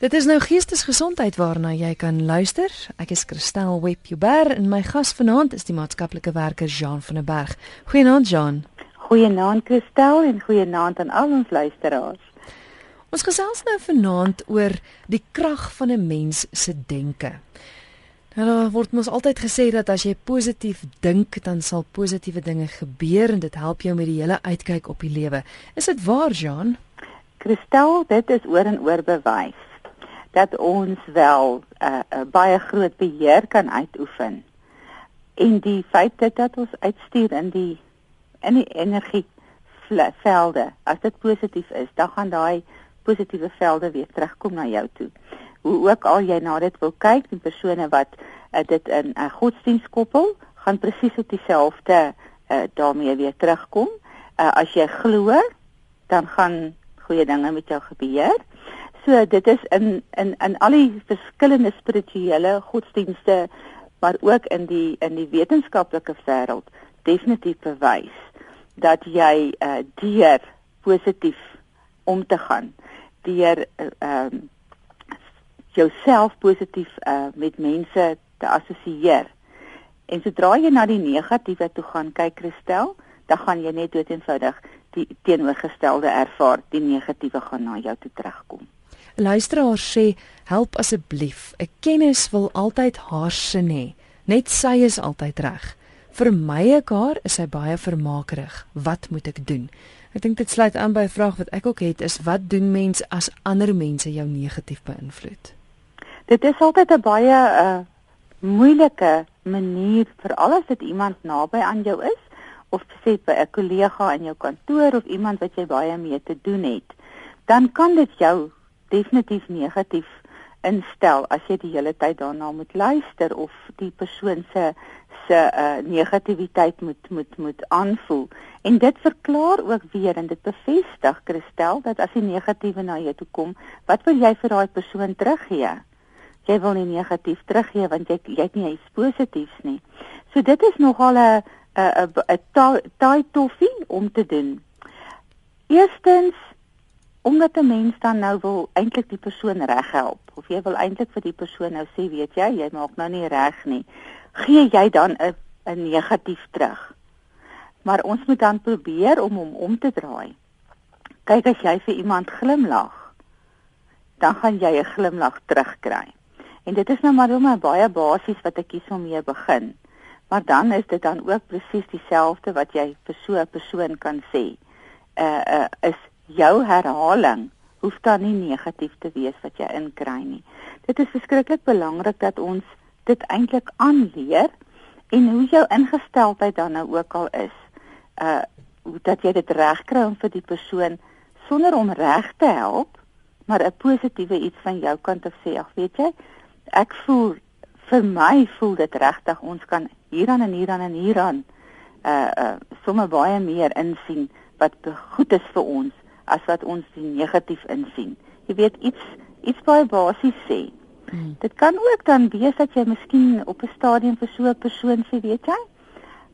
Dit is nou geestesgesondheid waarna jy kan luister. Ek is Christel Webber en my gas vanaand is die maatskaplike werker Jean van der Berg. Goeienaand Jean. Goeienaand Christel en goeienaand aan al ons luisteraars. Ons gesels nou vanaand oor die krag van 'n mens se denke. Nou daar word mos altyd gesê dat as jy positief dink, dan sal positiewe dinge gebeur en dit help jou met die hele uitkyk op die lewe. Is dit waar, Jean? Christel, dit is oor en oor bewys dat ons wel 'n uh, uh, baie groot beheer kan uitoefen. En die feit dat, dat ons uitstuur in die in die energie velde, as dit positief is, dan gaan daai positiewe velde weer terugkom na jou toe. Hoe ook al jy na dit wil kyk, die persone wat uh, dit in 'n uh, godsdienst koppel, gaan presies op dieselfde uh, daarmee weer terugkom. Uh, as jy glo, dan gaan goeie dinge met jou gebeur. So dit is in in in al die verskillende spirituele godsdienste maar ook in die in die wetenskaplike wêreld definitief bewys dat jy uh, deur positief om te gaan deur uh, um jouself positief uh, met mense te assosieer. En sodra jy na die negatiewe toe gaan kyk Christel dan gaan jy net dood eenvoudig die teenoorgestelde ervaar. Die negatiewe gaan na jou toe terugkom Luisteraar sê, "Help asseblief. 'n Kennis wil altyd haar sin hê. Net sy is altyd reg. Vir my ekar is sy baie vermaakerig. Wat moet ek doen?" Ek dink dit sluit aan by 'n vraag wat ek ook het, is wat doen mens as ander mense jou negatief beïnvloed? Dit is altyd 'n baie uh moeilike manier vir alles dit iemand naby aan jou is of sê by 'n kollega in jou kantoor of iemand wat jy baie mee te doen het. Dan kan dit jou definitief negatief instel as jy die hele tyd daarna moet luister of die persoon se se uh, negativiteit moet moet moet aanvoel. En dit verklaar ook weer en dit bevestig Christel dat as die negatiewe na jou toe kom wat wil jy vir daai persoon teruggee? Jy wil nie negatief teruggee want jy jy het nie iets positiefs nie. So dit is nogal 'n 'n 'n taai toffie om te doen. Eerstens omdat 'n mens dan nou wil eintlik die persoon reghelp of jy wil eintlik vir die persoon nou sê weet jy jy maak nou nie reg nie gee jy dan 'n 'n negatief terug. Maar ons moet dan probeer om hom om te draai. Kyk as jy vir iemand glimlag dan gaan jy 'n glimlag terugkry. En dit is nou maar hoe my baie basies wat ek kies om mee begin. Maar dan is dit dan ook presies dieselfde wat jy vir so 'n persoon kan sê. Uh, uh is jou herhaling hoef dan nie negatief te wees wat jy inkry nie. Dit is verskriklik belangrik dat ons dit eintlik aanleer en hoe jou ingesteldheid dan nou ook al is. Uh dat jy dit reg kry om vir die persoon sonder om reg te help, maar 'n positiewe iets van jou kant af sê, ag weet jy, ek voel vir my voel dit regtig ons kan hieraan en hieraan en hieraan uh uh sommer baie meer insien wat goed is vir ons as wat ons die negatief insien. Jy weet iets iets baie basies sê. Hmm. Dit kan ook dan wees dat jy miskien op 'n stadium vir so 'n persoon sê, weet jy,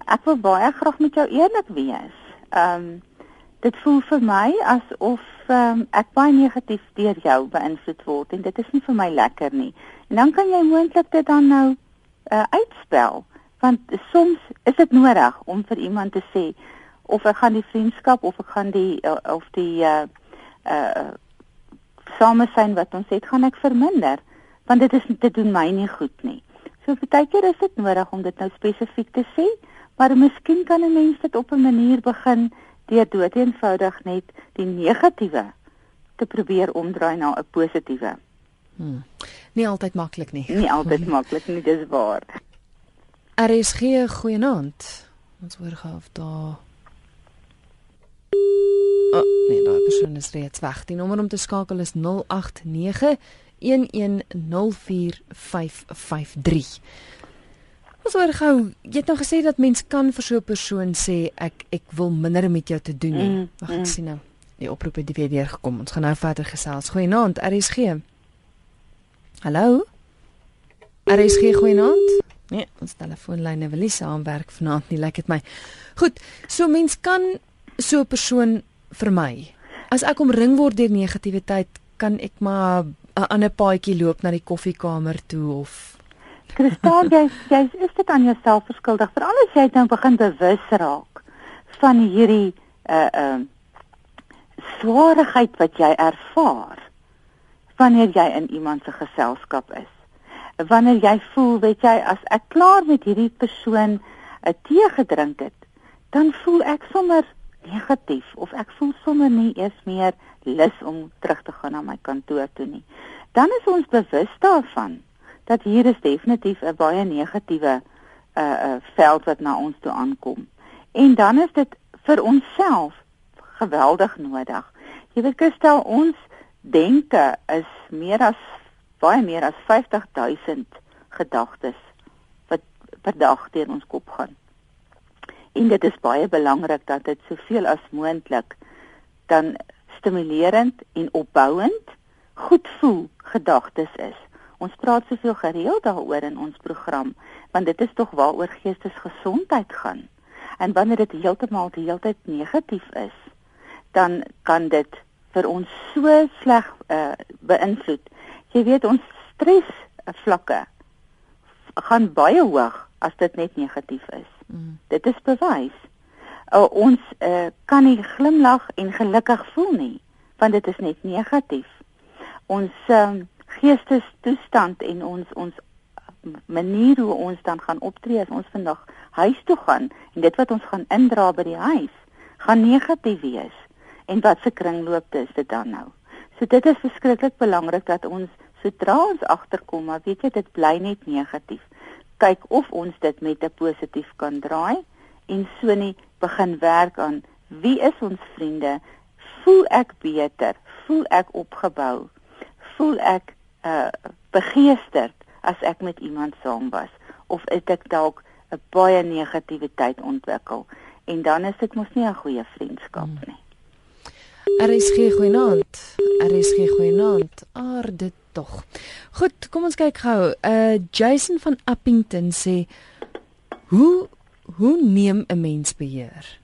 ek wil baie graag met jou eerlik wees. Ehm um, dit voel vir my asof ehm um, ek baie negatief deur jou beïnvloed word en dit is nie vir my lekker nie. En dan kan jy moontlik dit dan nou uh, uitspel want soms is dit nodig om vir iemand te sê of ek gaan die vriendskap of ek gaan die uh, of die uh uh samesyn wat ons het gaan ek verminder want dit is dit doen my nie goed nie. So baie keer is dit nodig om dit nou spesifiek te sê, maar miskien kan 'n mens dit op 'n manier begin deur dood eenvoudig net die negatiewe te probeer omdraai na 'n positiewe. Hmm. Nie altyd maklik nie. Nie altyd maklik nie, dis waar. RSG goeienaand. Ons hoor gou of daar Oh, nee, daai persoon is reeds weg. Die nommer om te skakel is 089 1104553. Ons hoor gou, jy het nou gesê dat mens kan vir so 'n persoon sê ek ek wil minder met jou te doen hê. Mm, Wag ek mm. sien nou. Die oproep het weer deur gekom. Ons gaan nou verder gesels. Goeienaand, RSG. Hallo? RSG goeienaand. Nee, ons telefoonlyne wil nie saamwerk vanaand nie, lyk like dit my. Goed, so mens kan so 'n persoon vir my. As ek omring word deur negativiteit, kan ek maar 'n ander paadjie loop na die koffiekamer toe of Kristal, jy jy is dit aan jouself verskuldig. Veral as jy nou begin bewus raak van hierdie uh uh swaarheid wat jy ervaar wanneer jy in iemand se geselskap is. Wanneer jy voel, weet jy, as ek klaar met hierdie persoon 'n uh, tee gedrink het, dan voel ek sommer negatief of ek voel sommer nie eens meer lus om terug te gaan na my kantoor toe nie. Dan is ons bewus daarvan dat hier is definitief 'n baie negatiewe uh uh veld wat na ons toe aankom. En dan is dit vir onsself geweldig nodig. Jy weet Kristel, ons denke is meer as baie meer as 50000 gedagtes wat per dag deur ons kop gaan. En dit is baie belangrik dat dit soveel as moontlik dan stimulerend en opbouend goed voel gedagtes is. Ons praat soveel gereeld daaroor in ons program want dit is tog waaroor geestesgesondheid gaan. En wanneer dit heeltemal die hele tyd negatief is, dan kan dit vir ons so sleg uh, beïnvloed. Jy weet ons stres vlakke gaan baie hoog as dit net negatief is. Mm. Dit is bewys. Uh, ons uh, kan nie glimlag en gelukkig voel nie want dit is net negatief. Ons uh, geestestoestand en ons ons manier hoe ons dan gaan optree as ons vandag huis toe gaan en dit wat ons gaan indra by die huis gaan negatief wees en wat se kringloop is dit dan nou so dit is verskriklik belangrik dat ons sodra ons agterkom maar weet jy dit bly net negatief kyk of ons dit met 'n positief kan draai en so nie begin werk aan wie is ons vriende voel ek beter voel ek opgebou voel ek uh begeesterd as ek met iemand saam was of het ek dalk 'n baie negativiteit ontwikkel en dan is dit mos nie 'n goeie vriendskap hmm. nie. Er is geen goeienaand. Er is geen goeienaand. Aar dit tog. Goed, kom ons kyk gou. Uh Jason van Appington sê hoe hoe neem 'n mens beheer?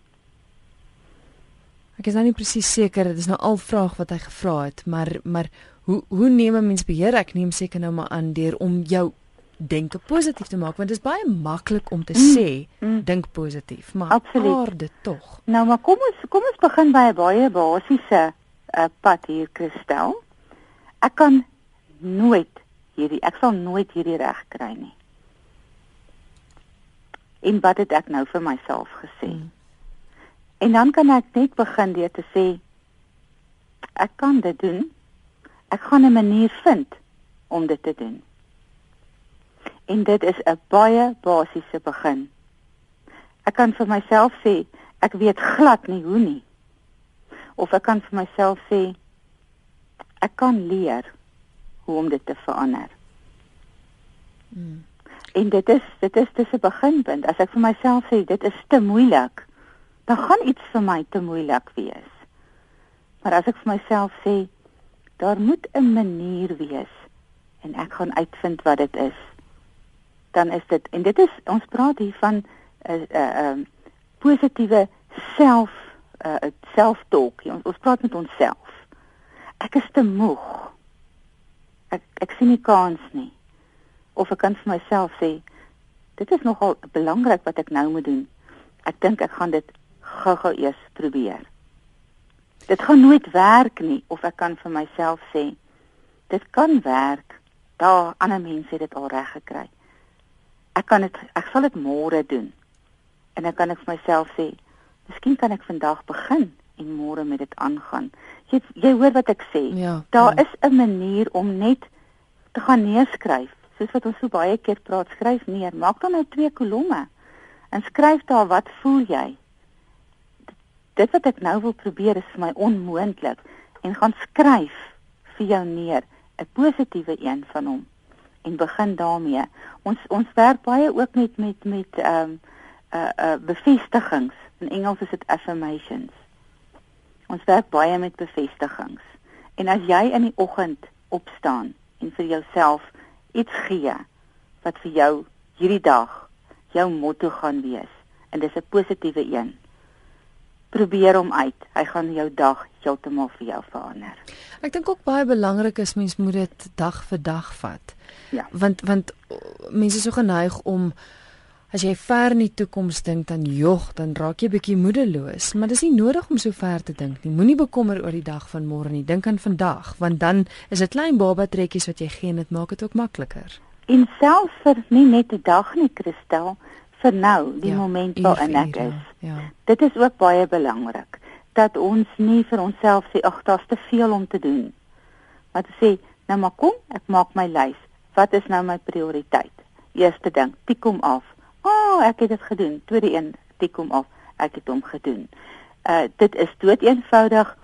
Ek is nou nie presies seker, dit is nou al vraag wat hy gevra het, maar maar hoe hoe neem 'n mens beheer? Ek neem seker nou maar aan deur om jou denke positief te maak want dit is baie maklik om te mm, sê mm. dink positief, maar aarde tog. Nou maar kom ons kom ons begin by 'n baie basiese uh, pad hier Kristel. Ek kan nooit hierdie ek sal nooit hierdie reg kry nie. En wat het ek nou vir myself gesê? Mm. En dan kan ek net begin deur te sê ek kan dit doen ek gaan 'n manier vind om dit te doen. En dit is 'n baie basiese begin. Ek kan vir myself sê ek weet glad nie hoe nie. Of ek kan vir myself sê ek kan leer hoe om dit te verander. Hmm. En dit is dit is dis 'n beginpunt. As ek vir myself sê dit is te moeilik, dan gaan iets vir my te moeilik wees. Maar as ek vir myself sê daar moet 'n manier wees en ek gaan uitvind wat dit is dan is dit en dit is ons praat hier van 'n uh, 'n uh, um, positiewe self uh, self-talk ons, ons praat met onsself ek is te moeg ek ek sien nie kans nie. Of ek kan vir myself sê dit is nogal belangrik wat ek nou moet doen. Ek dink ek gaan dit gou-gou eers probeer. Dit gaan nooit werk nie of ek kan vir myself sê dit kan werk. Daar ander mense het dit al reg gekry. Ek kan dit ek sal dit môre doen. En dan kan ek vir myself sê miskien kan ek vandag begin en môre met dit aangaan jy jy hoor wat ek sê ja, daar ja. is 'n manier om net te gaan neerskryf soos wat ons so baie keer praat skryf neer maak dan nou twee kolomme en skryf daar wat voel jy dit wat ek nou wil probeer is vir my onmoontlik en gaan skryf vir jou neer 'n positiewe een van hom en begin daarmee. Ons ons werk baie ook met met met ehm um, uh uh bevestigings. In Engels is dit affirmations. Ons werk baie met bevestigings. En as jy in die oggend opstaan en vir jouself iets gee wat vir jou hierdie dag jou motto gaan wees en dis 'n positiewe een probeer hom uit. Hy gaan jou dag heeltemal vir jou verander. Ek dink ook baie belangrik is mens moet dit dag vir dag vat. Ja. Want want mense is so geneig om as jy ver in die toekoms dink dan jog, dan raak jy bietjie moedeloos, maar dis nie nodig om so ver te dink nie. Moenie bekommer oor die dag van môre nie. Dink aan vandag, want dan is dit klein baba trekkies wat jy gee en dit maak dit ook makliker. En selfs vir nie net 'n dag nie, Christel, vir nou, die Ja, uur waarin ek is. Ja. Dit is ook baie belangrik dat ons nie vir onsself sê ag, daar's te veel om te doen. Te sê, nou maar kom, ek maak my lys. Wat is nou my prioriteit? Eerste ding, tik hom af. O, oh, ek het dit gedoen. Tweede een, tik hom af. Ek het hom gedoen. Uh dit is dood eenvoudig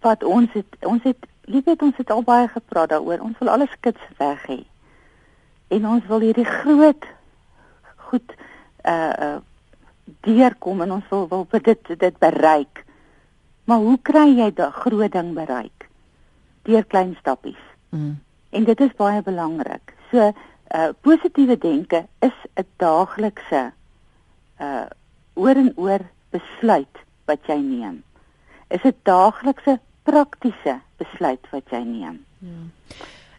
wat ons het ons het lief het ons het al baie gepraat daaroor. Ons wil alles kits weg hê. En ons wil hierdie groot goed uh uh deurkom en ons wil wil dit dit bereik. Maar hoe kry jy daai groot ding bereik? Deur klein stappies. Mm. En dit is baie belangrik. So uh positiewe denke is 'n daaglikse uh oor en oor besluit wat jy neem. Is 'n daaglikse praktiese besluit wat jy neem.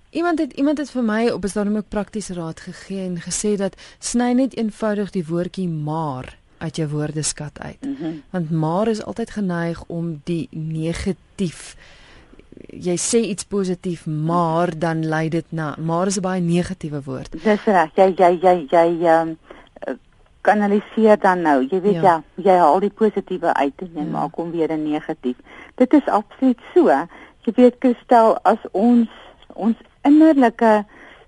Iemand het iemand het vir my op 'n stadium ook praktiese raad gegee en gesê dat sny net eenvoudig die woordjie maar uit jou woordeskat uit. Mm Want maar is altyd geneig om die negatief jy sê iets positief, maar dan lei dit na maar is 'n baie negatiewe woord. Dis reg. Jy jy jy jy um, kanaliseer dan nou. Jy weet Ja. ja, jy haal die positiewe uit en jy Ja. maak hom weer 'n negatief. Dit is absoluut so. Jy weet Christel, as ons ons innerlike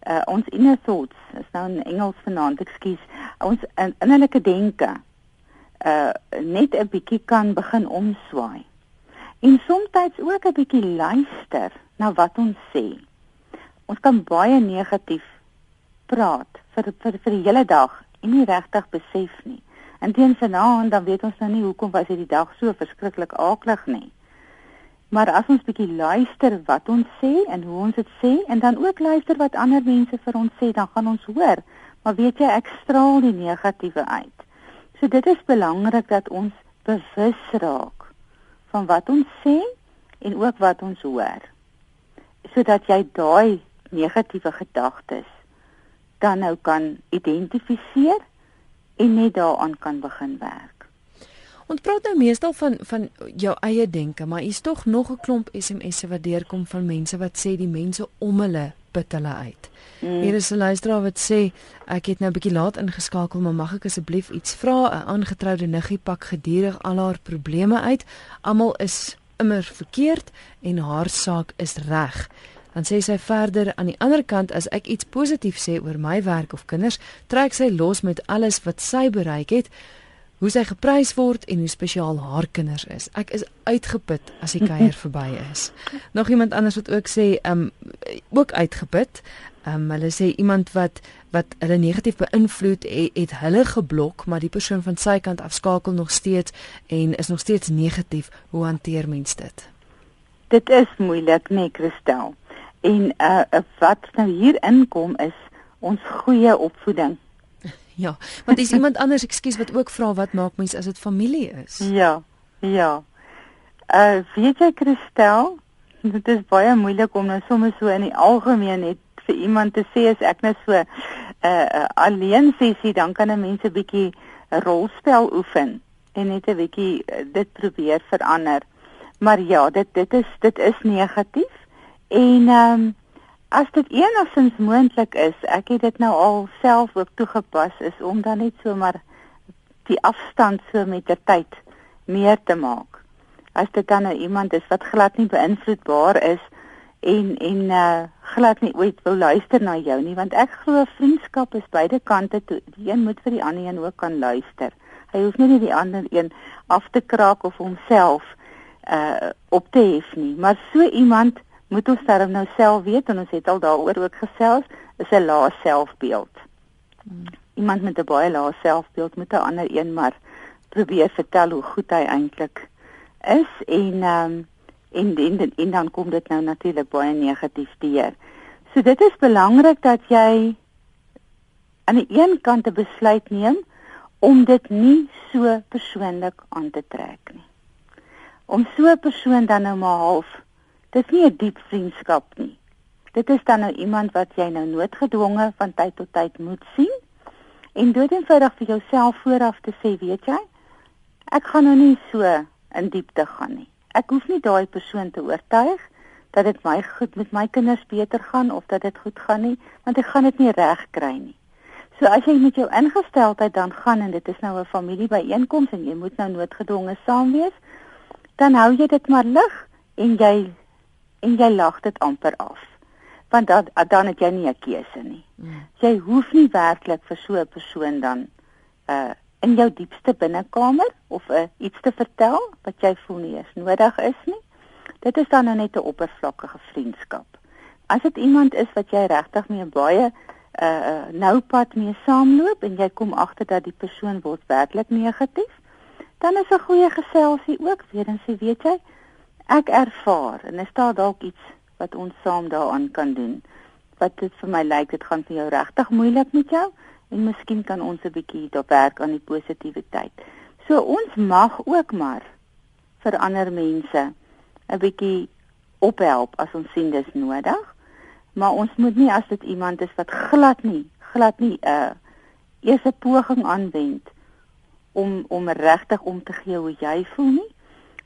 uh, ons inner thoughts, is nou in Engels vanaand, ekskuus, ons in, innerlike denke uh net 'n bietjie kan begin omswaai. En soms ook 'n bietjie luister na wat ons sê. Ons kan baie negatief praat vir vir vir die hele dag en nie regtig besef nie. En teen vanaand dan weet ons nou nie hoekom was hierdie dag so verskriklik aaklig nie. Maar as ons bietjie luister wat ons sê en hoe ons dit sê en dan ook luister wat ander mense vir ons sê, dan gaan ons hoor. Maar weet jy, ek straal die negatiewe uit. So dit is belangrik dat ons bewus raak van wat ons sê en ook wat ons hoor. Sodat jy daai negatiewe gedagtes dan nou kan identifiseer en net daaraan kan begin werk. Ons praat nou meestal van van jou eie denke, maar hier's tog nog 'n klomp SMS'e wat deurkom van mense wat sê die mense om hulle put hulle uit. Mm. Hier is 'n luisteraar wat sê ek het nou 'n bietjie laat ingeskakel, maar mag ek asseblief iets vra? 'n Aangetroude niggie pak gedurig al haar probleme uit. Almal is immer verkeerd en haar saak is reg. Dan sê sy verder aan die ander kant as ek iets positief sê oor my werk of kinders, trek sy los met alles wat sy bereik het hoe sy geprys word en hoe spesiaal haar kinders is. Ek is uitgeput as die kuier verby is. Nog iemand anders wat ook sê, um ook uitgeput. Um hulle sê iemand wat wat hulle negatief beïnvloed het, het hulle geblok, maar die persoon van sy kant af skakel nog steeds en is nog steeds negatief. Hoe hanteer mens dit? Dit is moeilik, nee, Christel. En uh wat nou hier inkom is ons goeie opvoeding. Ja, want is iemand anders, ekskuus, wat ook vra wat maak mens as dit familie is? Ja, ja. Uh weet jy Christel, dit is baie moeilik om nou sommer so in die algemeen net vir iemand te sê as ek nou so 'n uh, uh, alleen sessie dan kan 'n mens 'n bietjie rolspel oefen en net 'n bietjie uh, dit probeer verander. Maar ja, dit dit is dit is negatief en ehm um, as dit enigstens moontlik is, ek het dit nou al self ook toegepas is om dan net so maar die afstand so met die tyd meer te maak. As dit dan nou iemand is wat glad nie beïnvloedbaar is en en uh glad nie ooit wil luister na jou nie, want ek glo vriendskap is beide kante toe. Die een moet vir die ander een ook kan luister. Hy hoef nie net die ander een af te kraak of homself uh op te hef nie, maar so iemand moet ons darm nou self weet en ons het al daaroor ook gesels, is 'n lae selfbeeld. Hmm. Iemand met 'n baie lae selfbeeld moet 'n ander een maar probeer vertel hoe goed hy eintlik is en ehm um, en, en en dan kom dit nou natuurlik baie negatief deur. So dit is belangrik dat jy aan die een kant 'n besluit neem om dit nie so persoonlik aan te trek nie. om so 'n persoon dan nou maar half dis nie 'n diep vriendskap nie. Dit is dan nou iemand wat jy nou noodgedwonge van tyd tot tyd moet sien en doodeenvoudig vir jouself vooraf te sê, weet jy, ek gaan nou nie so in diepte gaan nie. Ek hoef nie daai persoon te oortuig dat dit my goed met my kinders beter gaan of dat dit goed gaan nie, want ek gaan dit nie reg kry nie. So as jy met jou ingesteldheid dan gaan en dit is nou 'n familiebyeenkoms en jy moet nou noodgedwonge saam wees, dan hou jy dit maar lig en jy en jy lag dit amper af. Want dan dan het jy nie 'n keuse nie. Mm. Jy hoef nie werklik vir so 'n persoon dan uh in jou diepste binnekamer of uh, iets te vertel wat jy voel nie is nodig is nie. Dit is dan nou net 'n oppervlakkige vriendskap. As dit iemand is wat jy regtig mee baie uh nou pad mee saamloop en jy kom agter dat die persoon word werklik negatief, dan is 'n goeie geselsie ook weer en sê weet jy, ek ervaar en is daar dalk iets wat ons saam daaraan kan doen. Wat dit vir my lyk dit gaan vir jou regtig moeilik met jou en miskien kan ons 'n bietjie daar werk aan die positiwiteit. So ons mag ook maar vir ander mense 'n bietjie ophelp as ons sien dis nodig maar ons moet nie as dit iemand is wat glad nie glad nie 'n uh, eers 'n poging aanwend om om regtig om te gee hoe jy voel nie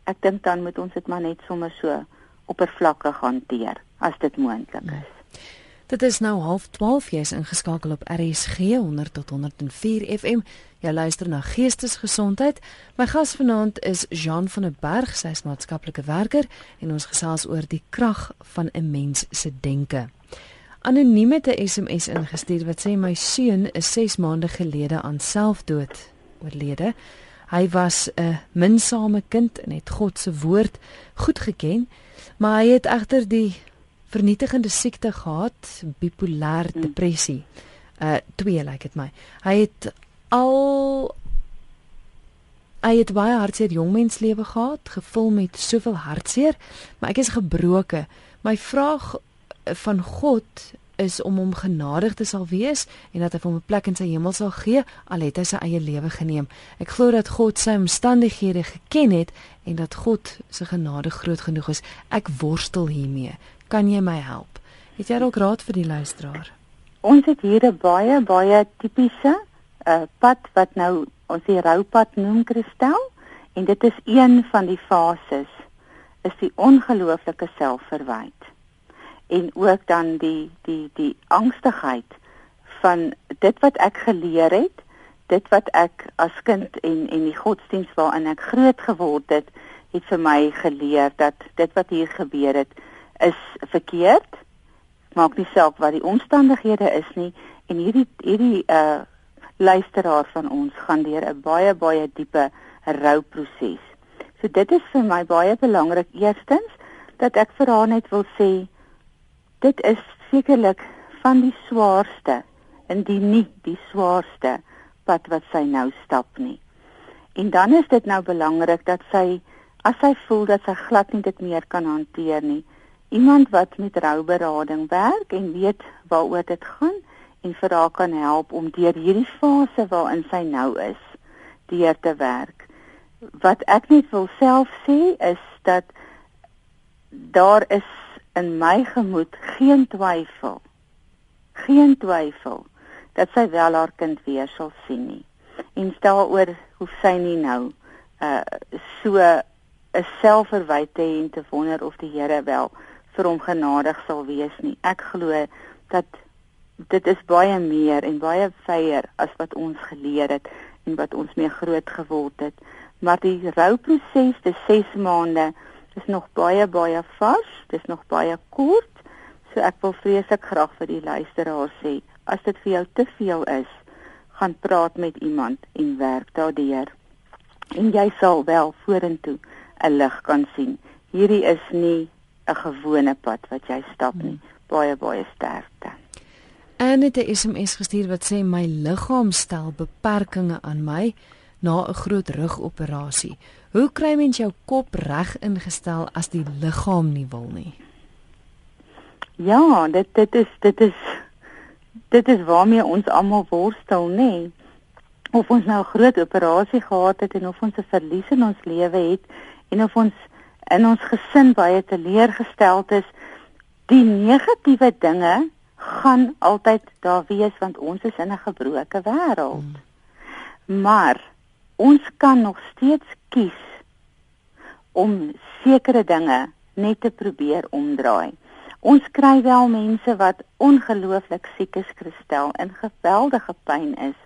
ek dink dan moet ons dit maar net sommer so oppervlakkig hanteer as dit moontlik is Dit is nou 12:30 jy is ingeskakel op RSG 100 tot 104 FM Jy luister na Geestesgesondheid. My gas vanaand is Jean van der Berg, sy is maatskaplike werker en ons gesels oor die krag van 'n mens se denke. Anoniem het 'n SMS ingestuur wat sê my seun is 6 maande gelede aan selfdood oorlede. Hy was 'n minsame kind en het God se woord goed geken, maar hy het egter die vernietigende siekte gehad, bipolêr hmm. depressie. Uh twee lyk like dit my. Hy het al hy het baie hartseer jongmenslewe gehad, gevul met soveel hartseer, maar ek is gebroke. My vraag van God is om hom genadig te sal wees en dat hy hom 'n plek in sy hemel sal gee al het hy sy eie lewe geneem. Ek glo dat God sy omstandighede geken het en dat God se genade groot genoeg is. Ek worstel hiermee. Kan jy my help? Het jy dalk raad vir die luisteraar? Ons het hier 'n baie baie tipiese uh, pad wat nou ons die roupad noem Kristel en dit is een van die fases is die ongelooflike selfverwyte en ook dan die die die angstigheid van dit wat ek geleer het dit wat ek as kind en en die godsdiens waarin ek groot geword het het vir my geleer dat dit wat hier gebeur het is verkeerd maak nie saak wat die omstandighede is nie en hierdie hierdie uh luisteraar van ons gaan deur 'n baie baie diepe rouproses. So dit is vir my baie belangrik eerstens dat ek vir haar net wil sê dit is sekerlik van die swaarste en die nie die swaarste pad wat sy nou stap nie. En dan is dit nou belangrik dat sy as sy voel dat sy glad nie dit meer kan hanteer nie, iemand wat met rouberading werk en weet waaroor dit gaan en vir haar kan help om deur hierdie fase waarin sy nou is, deur te werk. Wat ek net wil self sê is dat daar is in my gemoed geen twyfel geen twyfel dat sy wel haar kind weer sal sien nie. En daaroor hoef sy nie nou uh so 'n selfverwyte en te wonder of die Here wel vir hom genadig sal wees nie. Ek glo dat dit is baie meer en baie vyer as wat ons geleer het en wat ons mee groot geword het. Maar die rouproses dis 6 maande is nog baie baie vars, dis nog baie kort. So ek wil vreeslik graag vir die luisteraars sê, as dit vir jou te veel is, gaan praat met iemand en werk daardeur. En jy sal wel vorentoe 'n lig kan sien. Hierdie is nie 'n gewone pad wat jy stap nie. Baie baie sterkte. En dit is 'n SMS gestuur wat sê my liggaam stel beperkings aan my na 'n groot rugoperasie. Hoe kry mens jou kop reg ingestel as die liggaam nie wil nie? Ja, dit dit is dit is dit is waarmee ons almal worstel, nê? Of ons nou 'n groot operasie gehad het en of ons 'n verlies in ons lewe het en of ons in ons gesin baie teleurgesteld is, die negatiewe dinge gaan altyd daar wees want ons is in 'n gebroke wêreld. Hmm. Maar ons kan nog steeds kies om sekere dinge net te probeer omdraai. Ons kry wel mense wat ongelooflik siek is, Christel, in geweldige pyn is.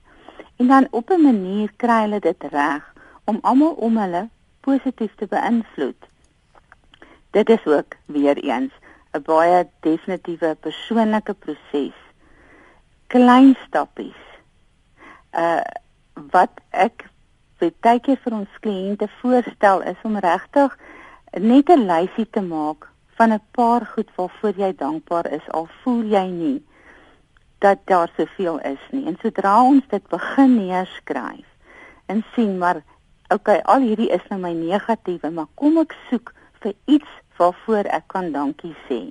En dan op 'n manier kry hulle dit reg om almal om hulle positief te beïnvloed. Dit is ook weer eens 'n baie definitiewe persoonlike proses. Klein stappies. Uh wat ek baie keer vir ons kliënte voorstel is om regtig net 'n lysie te maak van 'n paar goed waarvoor jy dankbaar is al voel jy nie dat daar soveel is nie. En sodra ons dit begin neerskryf en sien maar okay, al hierdie is nou my negatiewe, maar kom ek soek vir iets waarvoor ek kan dankie sê.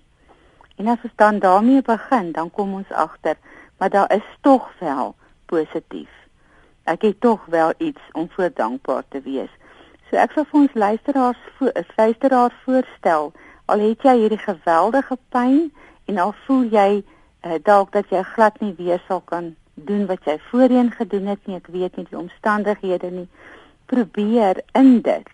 En as ons dan daarmee begin, dan kom ons agter, maar daar is tog wel positief. Ek het tog wel iets om voor dankbaar te wees. So ek sal vir ons luisteraars voor 'n luisteraar voorstel, al het jy hierdie geweldige pyn en al voel jy uh, dalk dat jy glad nie weer sal kan doen wat jy voorheen gedoen het nie, ek weet nie die omstandighede nie. Probeer in dit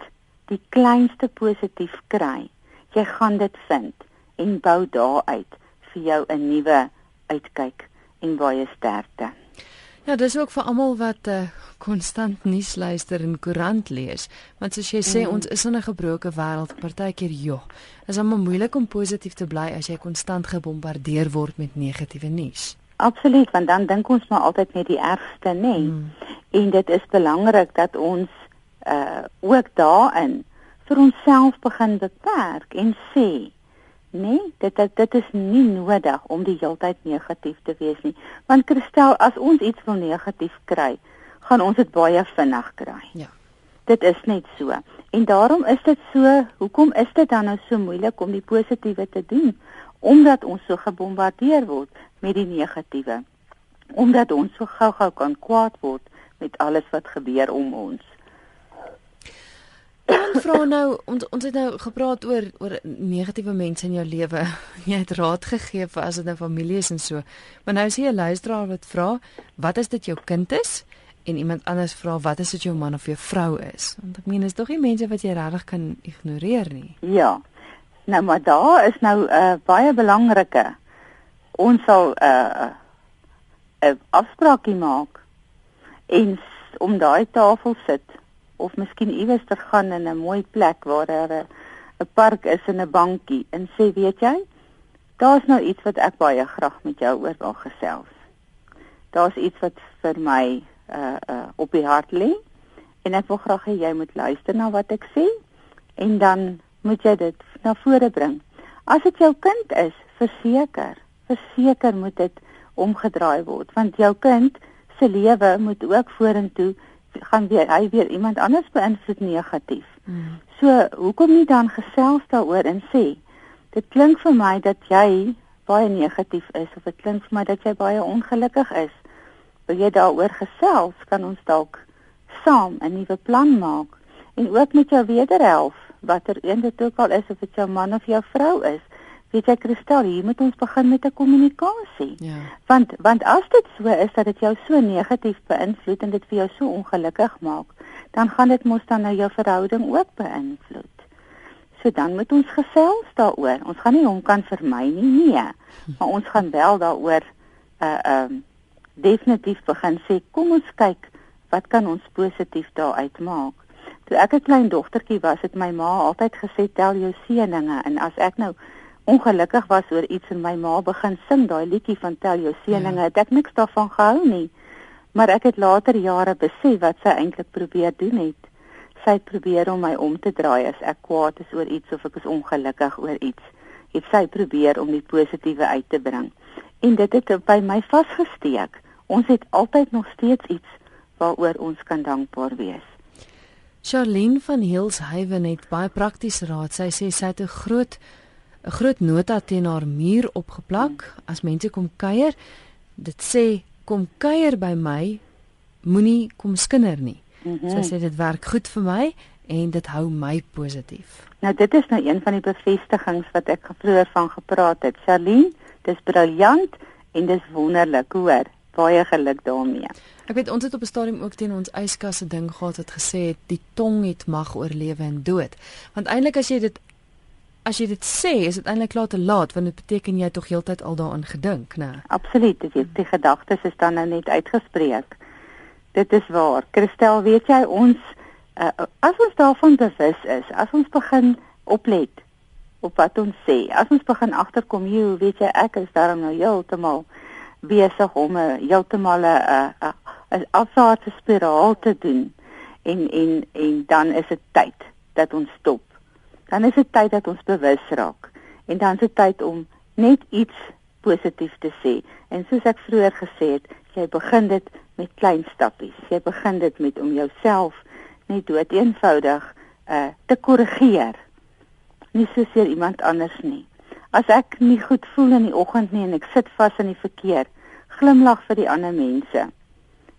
die kleinste positief kry. Jy gaan dit vind en bou daaruit vir jou 'n nuwe uitkyk en baie sterkte. Ja, dis ook vir almal wat uh, konstant nuus luister en koerant lees, want soos jy sê, mm. ons is in 'n gebroke wêreld, partykeer joh. Is almal moeilik om positief te bly as jy konstant gebombardeer word met negatiewe nuus. Absoluut, want dan dink ons maar altyd net die ergste, nê? Nee? Mm. En dit is belangrik dat ons uh ook daarin vir onsself begin beperk en sê Nee, dit dit dit is nie nodig om die heeltyd negatief te wees nie. Want Christel, as ons iets wil negatief kry, gaan ons dit baie vinnig kry. Ja. Dit is net so. En daarom is dit so, hoekom is dit dan nou so moeilik om die positiewe te doen? Omdat ons so gebombardeer word met die negatiewe. Omdat ons so gou-gou kan kwaad word met alles wat gebeur om ons. Dan vra nou ons ons het nou gepraat oor oor negatiewe mense in jou lewe. Jy het raad gegee vir as dit nou familie is en so. Maar nou is hier 'n luisteraar wat vra, wat is dit jou kind is? En iemand anders vra, wat is dit jou man of jou vrou is? Want ek meen is tog nie mense wat jy regtig kan ignoreer nie. Ja. Nou maar daar is nou 'n uh, baie belangrike. Ons sal 'n uh, 'n uh, afspraakie maak en om daai tafel sit of miskien iewers te gaan in 'n mooi plek waar daar 'n park is en 'n bankie en sê weet jy daar's nou iets wat ek baie graag met jou oor wil gesels. Daar's iets wat vir my uh uh op die hart lê en ek wil graag hê jy moet luister na wat ek sê en dan moet jy dit na vore bring. As dit jou kind is, verseker, verseker moet dit omgedraai word want jou kind se lewe moet ook vorentoe gaan weer hy weer iemand anders beïnvloed negatief. Hmm. So, hoekom nie dan gesels daaroor en sê dit klink vir my dat jy baie negatief is of dit klink vir my dat jy baie ongelukkig is. Wil jy daaroor gesels? Kan ons dalk saam 'n nuwe plan maak en ook met jou wederhelf watter een dit ook al is of dit jou man of jou vrou is weet jy Kristal, hier moet ons begin met 'n kommunikasie. Ja. Want want as dit so is dat dit jou so negatief beïnvloed en dit vir jou so ongelukkig maak, dan gaan dit mos dan nou jou verhouding ook beïnvloed. So dan moet ons gesels daaroor. Ons gaan nie hom kan vermy nie, nee. Maar ons gaan wel daaroor uh um definitief begin sê, kom ons kyk wat kan ons positief daaruit maak. Toe ek 'n klein dogtertjie was, het my ma altyd gesê tel jou seëninge en as ek nou ongelukkig was oor iets en my ma begin sing daai liedjie van tel jou seëninge. Ja. Ek niks daarvan gehou nie. Maar ek het later jare besef wat sy eintlik probeer doen het. Sy het probeer om my om te draai as ek kwaad is oor iets of ek is ongelukkig oor iets. Het sy probeer om die positiewe uit te bring. En dit het by my vasgesteek. Ons het altyd nog steeds iets waaroor ons kan dankbaar wees. Charlene van Hillshaven het baie praktiese raad. Sy sê sy het 'n groot 'n groot nota teen haar muur opgeplak as mense kom kuier. Dit sê kom kuier by my, moenie kom skinder nie. Mm -hmm. So sê dit werk goed vir my en dit hou my positief. Nou dit is nou een van die bevestigings wat ek vroeër van gepraat het. Charlene, dis briljant en dis wonderlik, hoor. Baie geluk daarmee. Ek weet ons het op 'n stadium ook teen ons yskasse ding gehad wat gesê het die tong het mag oor lewe en dood. Want eintlik as jy dit as jy dit sê, is dit eintlik klaar te laat want dit beteken jy tog heeltyd al daaraan gedink, né? Absoluut, dit is die gedagtes is dan nou net uitgespreek. Dit is waar. Christel, weet jy ons uh, as ons daarvan bewus is, as ons begin oplet op wat ons sê, as ons begin agterkom, jy weet jy ek is daarom nou heeltemal besig om 'n heeltemal 'n 'n 'n afwaartse spiraal te doen en en en dan is dit tyd dat ons stop. Dan is dit tyd dat ons bewus raak en dan is dit tyd om net iets positief te sê. En soos ek vroeër gesê het, jy begin dit met klein stappies. Jy begin dit met om jouself net dood eenvoudig uh te korrigeer. Nie soseer iemand anders nie. As ek nie goed voel in die oggend nie en ek sit vas in die verkeer, glimlag vir die ander mense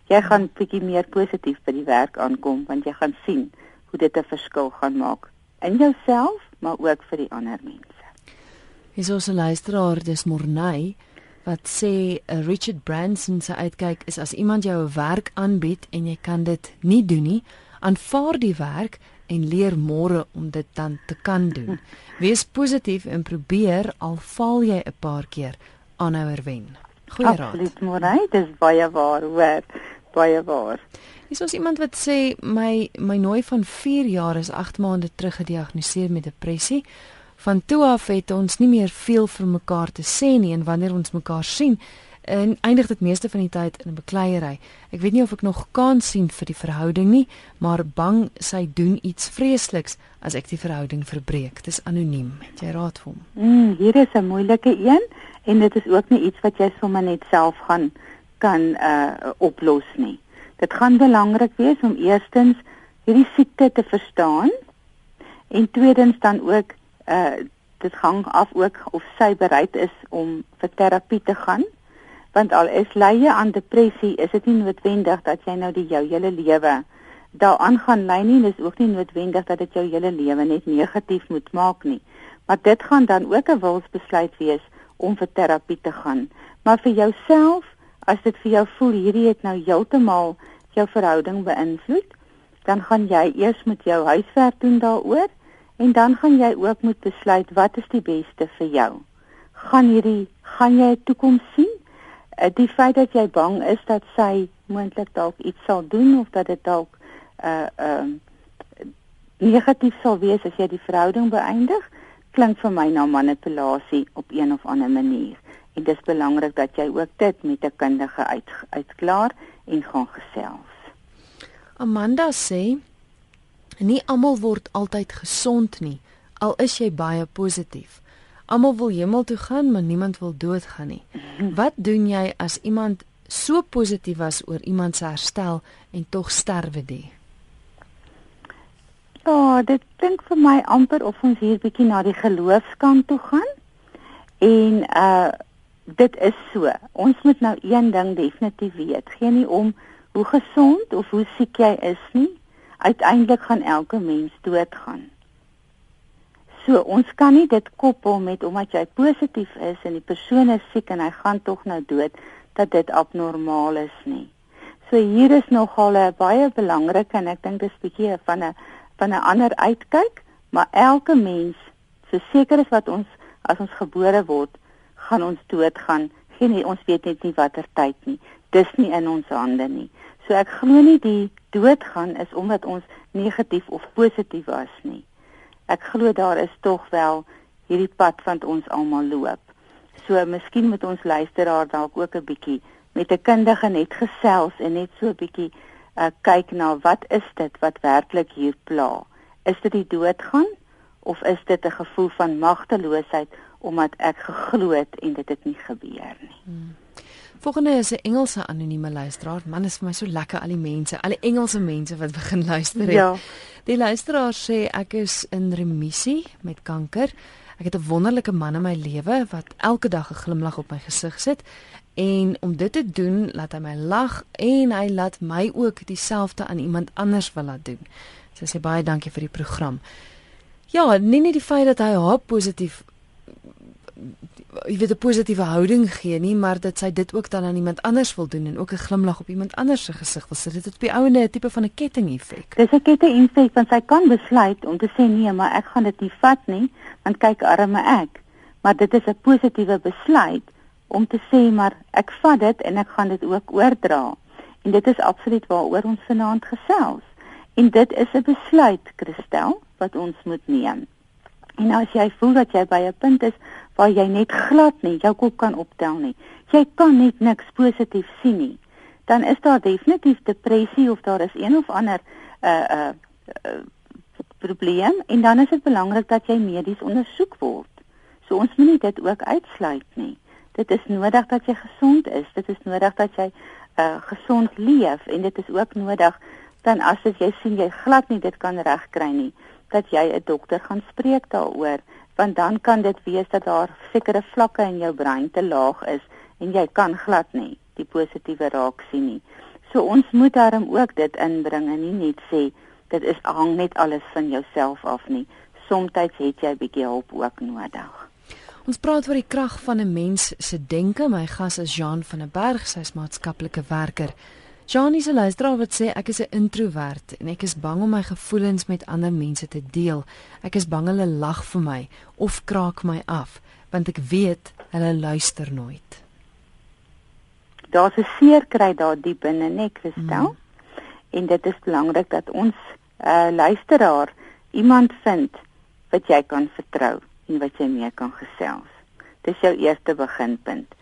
jy gaan bietjie meer positief by die werk aankom want jy gaan sien hoe dit 'n verskil gaan maak in jouself maar ook vir die ander mense. Hier's ons 'n luisteraar dis Morney wat sê uh, Richard Branson se uitkyk is as iemand jou 'n werk aanbied en jy kan dit nie doen nie, aanvaar die werk en leer môre om dit dan te kan doen. Wees positief en probeer al val jy 'n paar keer aanhouer wen. Goeie raad. Absoluut Morney, dis baie waar, hoor baie waar. Is ons iemand wat sê my my nooi van 4 jaar is 8 maande terug gediagnoseer met depressie. Van toe af het ons nie meer veel vir mekaar te sê nie en wanneer ons mekaar sien, en eindig dit meeste van die tyd in 'n bekleierery. Ek weet nie of ek nog kans sien vir die verhouding nie, maar bang sy doen iets vreesliks as ek die verhouding verbreek. Dit is anoniem. Het jy raad vir hom? Mm, hier is 'n moeilike een en dit is ook nie iets wat jy sommer net self gaan kan uh oplos nie. Dit gaan belangrik wees om eerstens hierdie siekte te verstaan en tweedens dan ook uh dit hang af ook of sy bereid is om vir terapie te gaan. Want al is lye aan depressie, is dit nie noodwendig dat jy nou die jou hele lewe daaraan gaan lei nie. Dis ook nie noodwendig dat dit jou hele lewe net negatief moet maak nie. Maar dit gaan dan ook 'n wilsbesluit wees om vir terapie te gaan. Maar vir jouself as dit vir jou voel hierdie het nou heeltemal jou verhouding beïnvloed, dan gaan jy eers met jou huiswerk doen daaroor en dan gaan jy ook moet besluit wat is die beste vir jou. Gaan hierdie gaan jy 'n toekoms sien? Uh, die feit dat jy bang is dat sy moontlik dalk iets sal doen of dat dit dalk uh uh negatief sal wees as jy die verhouding beëindig, klink vir my na manipulasie op een of ander manier en dit is belangrik dat jy ook dit met 'n kundige uit uitklaar en gaan gesels. Amanda sê nie almal word altyd gesond nie al is jy baie positief. Almal wil hemel toe gaan, maar niemand wil doodgaan nie. Wat doen jy as iemand so positief was oor iemand se herstel en tog sterwe die? Ja, dit klink vir my amper of ons hier bietjie na die geloofskant toe gaan. En uh dit is so. Ons moet nou een ding definitief weet. Geen nie om hoe gesond of hoe siek jy is nie. Uiteindelik gaan elke mens doodgaan. So, ons kan nie dit koppel met omdat jy positief is en die persoon is siek en hy gaan tog nou dood dat dit abnormaal is nie. So hier is nogal 'n baie belangrike en ek dink dis bietjie van 'n van 'n ander uitkyk, maar elke mens, so seker is wat ons as ons gebore word, gaan ons doodgaan. Geen nie, ons weet net nie watter tyd nie. Dis nie in ons hande nie. So ek glo nie die doodgaan is omdat ons negatief of positief was nie. Ek glo daar is tog wel hierdie pad wat ons almal loop. So miskien moet ons luisteraar dalk ook 'n bietjie met 'n kundige net gesels en net so 'n bietjie uh, kyk na wat is dit wat werklik hier pla? Is dit die doodgaan of is dit 'n gevoel van magteloosheid omdat ek geglo het en dit het nie gebeur nie. Hmm. Volgende is 'n Engelse anonieme luisteraar. Man is vir my so lekker al die mense, al die Engelse mense wat begin luister het. Ja. Die luisteraar sê ek is in remissie met kanker. Ek het 'n wonderlike man in my lewe wat elke dag 'n glimlag op my gesig sit en om dit te doen, laat hy my lag en hy laat my ook dieselfde aan iemand anders wil laat doen. Sy sê baie dankie vir die program. Ja, nie net die feit dat hy haar positief jy weet 'n positiewe houding gee nie, maar dat sy dit ook dan aan iemand anders wil doen en ook 'n glimlag op iemand anders se gesig wil sit. Dit het op die ouene 'n tipe van 'n ketting-effek. Dis 'n ketting-effek want sy kan besluit om te sê nee, maar ek gaan dit nie vat nie, want kyk arme ek. Maar dit is 'n positiewe besluit om te sê maar ek vat dit en ek gaan dit ook oordra. En dit is absoluut waaroor ons vanaand gesels. En dit is 'n besluit, Christel, wat ons moet neem. En as jy voel dat jy by 'n punt is waar jy net glad nie jou kop kan optel nie, jy kan net niks positief sien nie, dan is daar definitief depressie of daar is een of ander 'n uh, 'n uh, uh, probleem en dan is dit belangrik dat jy medies ondersoek word. So ons moet dit ook uitsluit nie. Dit is nodig dat jy gesond is. Dit is nodig dat jy uh gesond leef en dit is ook nodig dan as jy sien jy glad nie dit kan regkry nie dat jy 'n dokter gaan spreek daaroor want dan kan dit wees dat daar sekere vlakke in jou brein te laag is en jy kan glad nie die positiewe raak sien nie. So ons moet daarom ook dit inbring en nie net sê dit is hang net alles van jouself af nie. Somstyds het jy 'n bietjie hulp ook nodig. Ons praat oor die krag van 'n mens se denke. My gas is Jean van der Berg, sy's maatskaplike werker. Janie se luisteraar wat sê ek is 'n introwert en ek is bang om my gevoelens met ander mense te deel. Ek is bang hulle lag vir my of kraak my af want ek weet hulle luister nooit. Daar's 'n seer kry daar diep binne, net Christel. Mm. En dit is belangrik dat ons uh, luisteraar iemand vind wat jy kan vertrou en wat jy mee kan gesels. Dis jou eerste beginpunt.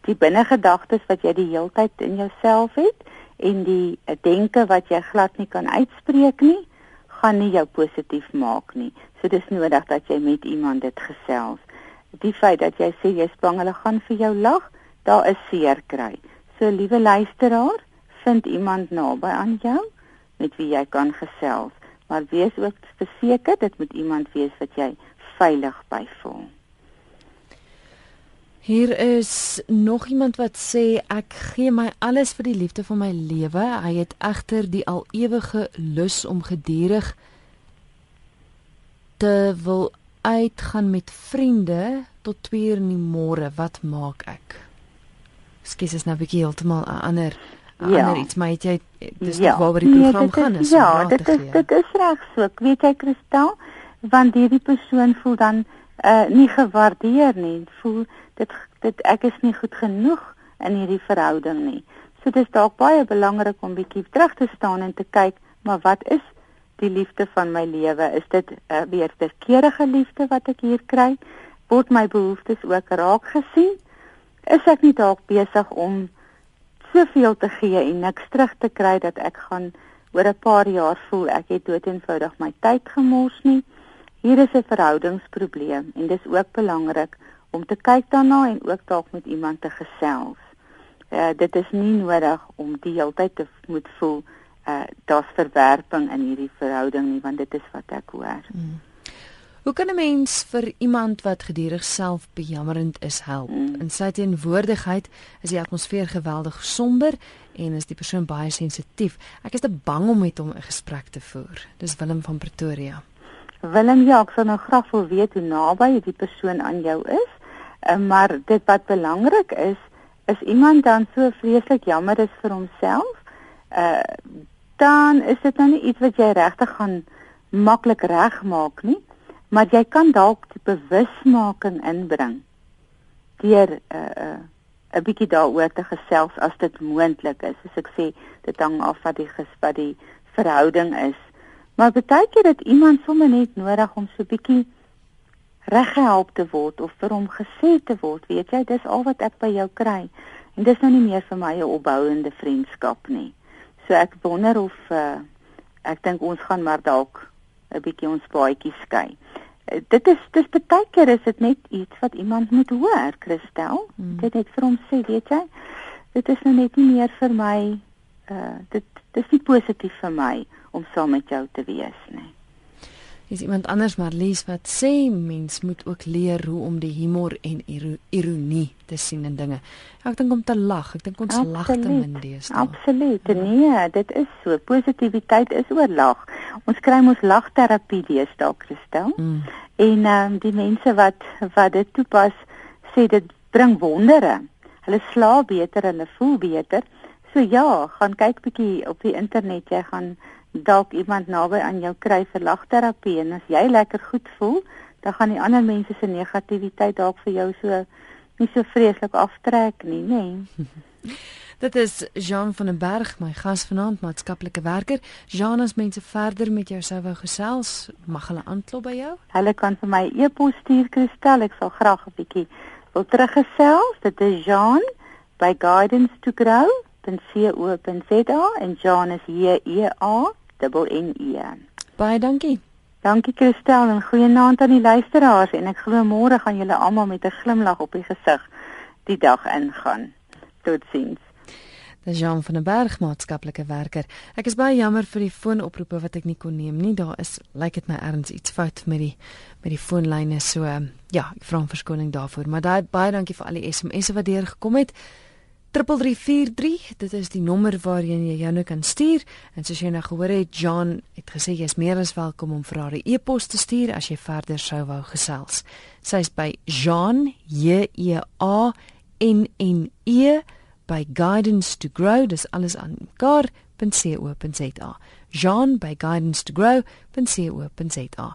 Die binnengedagtes wat jy die heeltyd in jouself het, en die denke wat jy glad nie kan uitspreek nie, gaan nie jou positief maak nie. So dis nodig dat jy met iemand dit gesels. Die feit dat jy sê jy spang hulle gaan vir jou lag, daar is seer kry. So liewe luisteraar, vind iemand naby aan jou met wie jy kan gesels, maar wees ook verseker dit moet iemand wees wat jy veilig by voel. Hier is nog iemand wat sê ek gee my alles vir die liefde van my lewe. Hy het egter die al ewige lus om gedurig te wil uitgaan met vriende tot 2 uur in die môre. Wat maak ek? Skus is nou 'n bietjie heeltemal 'n ander ja. ander iets, maar jy dis ja. waaroor die program nee, gaan is. Ja, dit is dit is reg so. Ek weet jy Kristel, want hierdie persoon voel dan uh nie gewaardeer nie. Voel dit dit ek is nie goed genoeg in hierdie verhouding nie. So dis dalk baie belangrik om bietjie terug te staan en te kyk, maar wat is die liefde van my lewe? Is dit 'n uh, weer verkeerde liefde wat ek hier kry? Word my behoeftes ook raak gesien? Is ek nie dalk besig om soveel te gee en niks terug te kry dat ek gaan oor 'n paar jaar voel ek het dood eenvoudig my tyd gemors nie? Hier is 'n verhoudingsprobleem en dis ook belangrik om te kyk daarna en ook dalk met iemand te gesels. Uh dit is nie nodig om die hele tyd te moet voel uh daar's verwerping in hierdie verhouding nie want dit is wat ek hoor. Hmm. Hoe kan 'n mens vir iemand wat gedurig self bejammerend is help? Hmm. In sy teenwoordigheid is die atmosfeer geweldig somber en is die persoon baie sensitief. Ek is te bang om met hom 'n gesprek te voer. Dis Willem van Pretoria. Willem, ja, ek sou nou graag wil weet hoe naby die persoon aan jou is. Uh, maar dit wat belangrik is, is iemand dan so vreeslik jammer is vir homself, uh dan is dit nou nie iets wat jy regtig gaan maklik regmaak nie, maar jy kan dalk die bewusmaking inbring deur 'n uh, uh, 'n bietjie daaroor te gesels as dit moontlik is. Soos ek sê, dit hang af wat die gespa die verhouding is. Maar baie keer het iemand sommer net nodig om so bietjie reggehelp te word of vir hom gesê te word, weet jy, dis al wat ek by jou kry. En dis nou nie meer vir my 'n opbouende vriendskap nie. So ek wonder of uh, ek dink ons gaan maar dalk 'n bietjie ons paadjies skei. Uh, dit is dis baie keer is dit net iets wat iemand moet hoor, Christel. Hmm. Dit net vir hom sê, weet jy, dit is nou net nie meer vir my uh dit dis nie positief vir my om saam met jou te wees nie. Is iemand anders maar lees wat sê mens moet ook leer hoe om die humor en ironie te sien in dinge. Ek dink om te lag. Ek dink ons Absoluut. lag te min deesdae. Absoluut. Ja. Nee, dit is so. Positiwiteit is oor lag. Ons kry mos lagterapie deesdae, Christel. Mm. En ehm um, die mense wat wat dit toepas, sê dit bring wondere. Hulle slaap beter, hulle voel beter. So ja, gaan kyk bietjie op die internet. Jy gaan dalk iemand naby aan jou kry vir lagterapie en as jy lekker goed voel, dan gaan die ander mense se negativiteit dalk vir jou so nie so vreeslik aftrek nie, nê. Nee. Dit is Jean van den Berg, my gas vanaand, maatskaplike werker. Jean, as mense verder met jou sou wou gesels, mag hulle aanklop by jou? Hulle kan vir my e-pos stuur, Kristel, ek sal graag 'n bietjie wil teruggesels. Dit is Jean by guidance to grow .co.za en Jean is J E A dubbel N E. Baie dankie. Dankie Christel en goeienaand aan die luisteraars en ek glo môre gaan julle almal met 'n glimlag op die gesig die dag ingaan. Totsiens. Dis Jean van der Berg, maatskaplike werker. Ek is baie jammer vir die foonoproepe wat ek nie kon neem nie. Daar is lyk dit my erns iets fout met die met die foonlyne so. Ja, ek vra om verskoning daarvoor, maar daai baie dankie vir al die SMS'e wat deur gekom het. 3343 dit is die nommer waarheen jy jou nou kan stuur. En soos jy nou gehoor het John het gesê jy is meer as welkom om vir haar 'n e-pos te stuur as jy verder sou wou gesels. Sy's by Jean J E A N N E by guidance to grow dis alles aan mekaar.co.za Jean by guidance to grow.co.za